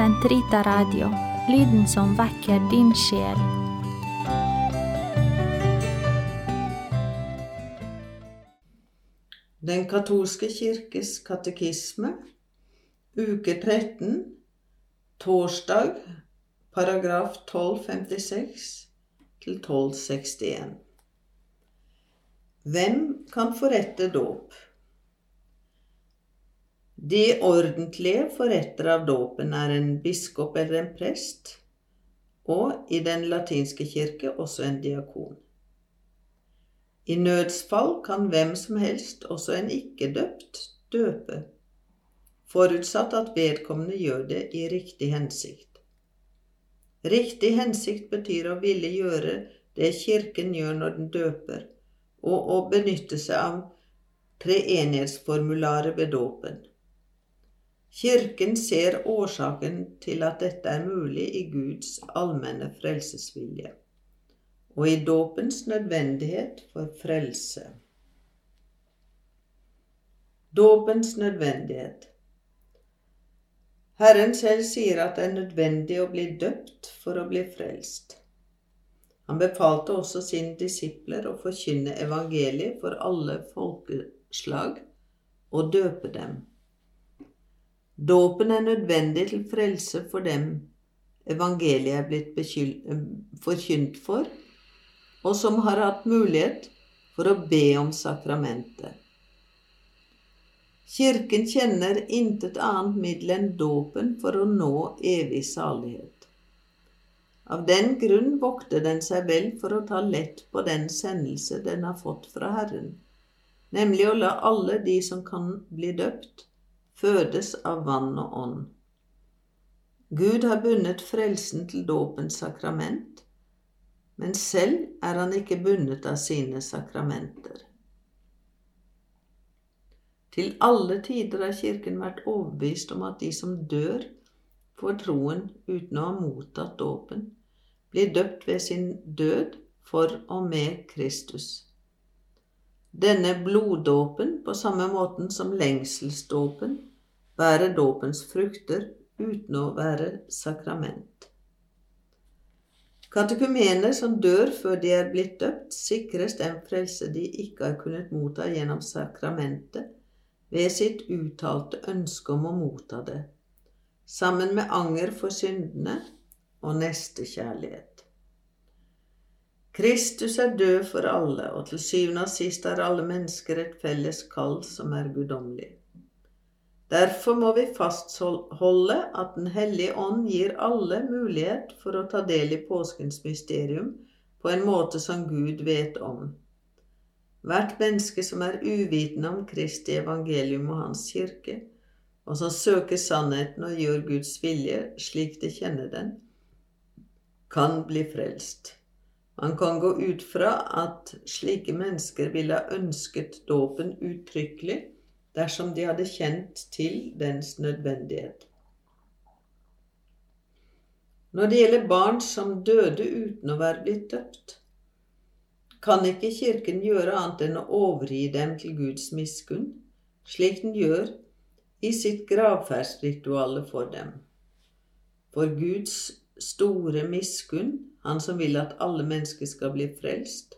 Sentrita Radio, lyden som vekker din sjel. Den katolske kirkes katekisme, uke 13, torsdag, paragraf 1256 til 1261. Hvem kan forrette dåp? De ordentlige forrettere av dåpen er en biskop eller en prest, og i den latinske kirke også en diakon. I nødsfall kan hvem som helst, også en ikke-døpt, døpe, forutsatt at vedkommende gjør det i riktig hensikt. Riktig hensikt betyr å ville gjøre det Kirken gjør når den døper, og å benytte seg av treenighetsformularet ved dåpen. Kirken ser årsaken til at dette er mulig i Guds allmenne frelsesvilje og i dåpens nødvendighet for frelse. Dåpens nødvendighet Herren selv sier at det er nødvendig å bli døpt for å bli frelst. Han befalte også sine disipler å forkynne evangeliet for alle folkeslag og døpe dem. Dåpen er nødvendig til frelse for dem evangeliet er blitt forkynt for, og som har hatt mulighet for å be om sakramentet. Kirken kjenner intet annet middel enn dåpen for å nå evig salighet. Av den grunn vokter den seg vel for å ta lett på den sendelse den har fått fra Herren, nemlig å la alle de som kan bli døpt, fødes av vann og ånd. Gud har bundet frelsen til dåpens sakrament, men selv er han ikke bundet av sine sakramenter. Til alle tider har Kirken vært overbevist om at de som dør for troen uten å ha mottatt dåpen, blir døpt ved sin død for og med Kristus. Denne bloddåpen, på samme måten som lengselsdåpen, bærer dåpens frukter uten å være sakrament. Katekumener som dør før de er blitt døpt, sikres den frelse de ikke har kunnet motta gjennom sakramentet ved sitt uttalte ønske om å motta det, sammen med anger for syndene og nestekjærlighet. Kristus er død for alle, og til syvende og sist har alle mennesker et felles kall som er guddommelig. Derfor må vi fastholde at Den hellige ånd gir alle mulighet for å ta del i påskens mysterium på en måte som Gud vet om. Hvert menneske som er uvitende om Kristi evangelium og Hans kirke, og som søker sannheten og gjør Guds vilje slik de kjenner den, kan bli frelst. Man kan gå ut fra at slike mennesker ville ha ønsket dåpen uttrykkelig dersom de hadde kjent til dens nødvendighet. Når det gjelder barn som døde uten å være blitt døpt, kan ikke Kirken gjøre annet enn å overgi dem til Guds miskunn, slik den gjør i sitt gravferdsrituale for dem. For Guds store miskunn, Han som vil at alle mennesker skal bli frelst,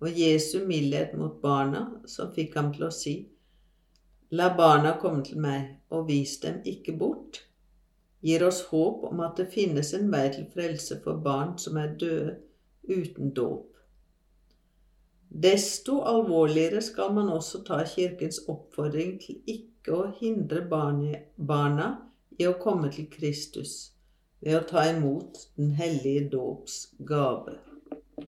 og Jesu mildhet mot barna, som fikk ham til å si:" La barna komme til meg, og vis dem ikke bort, gir oss håp om at det finnes en vei til frelse for barn som er døde uten dåp. Desto alvorligere skal man også ta Kirkens oppfordring til ikke å hindre barna i å komme til Kristus ved å ta imot Den hellige dåps gave.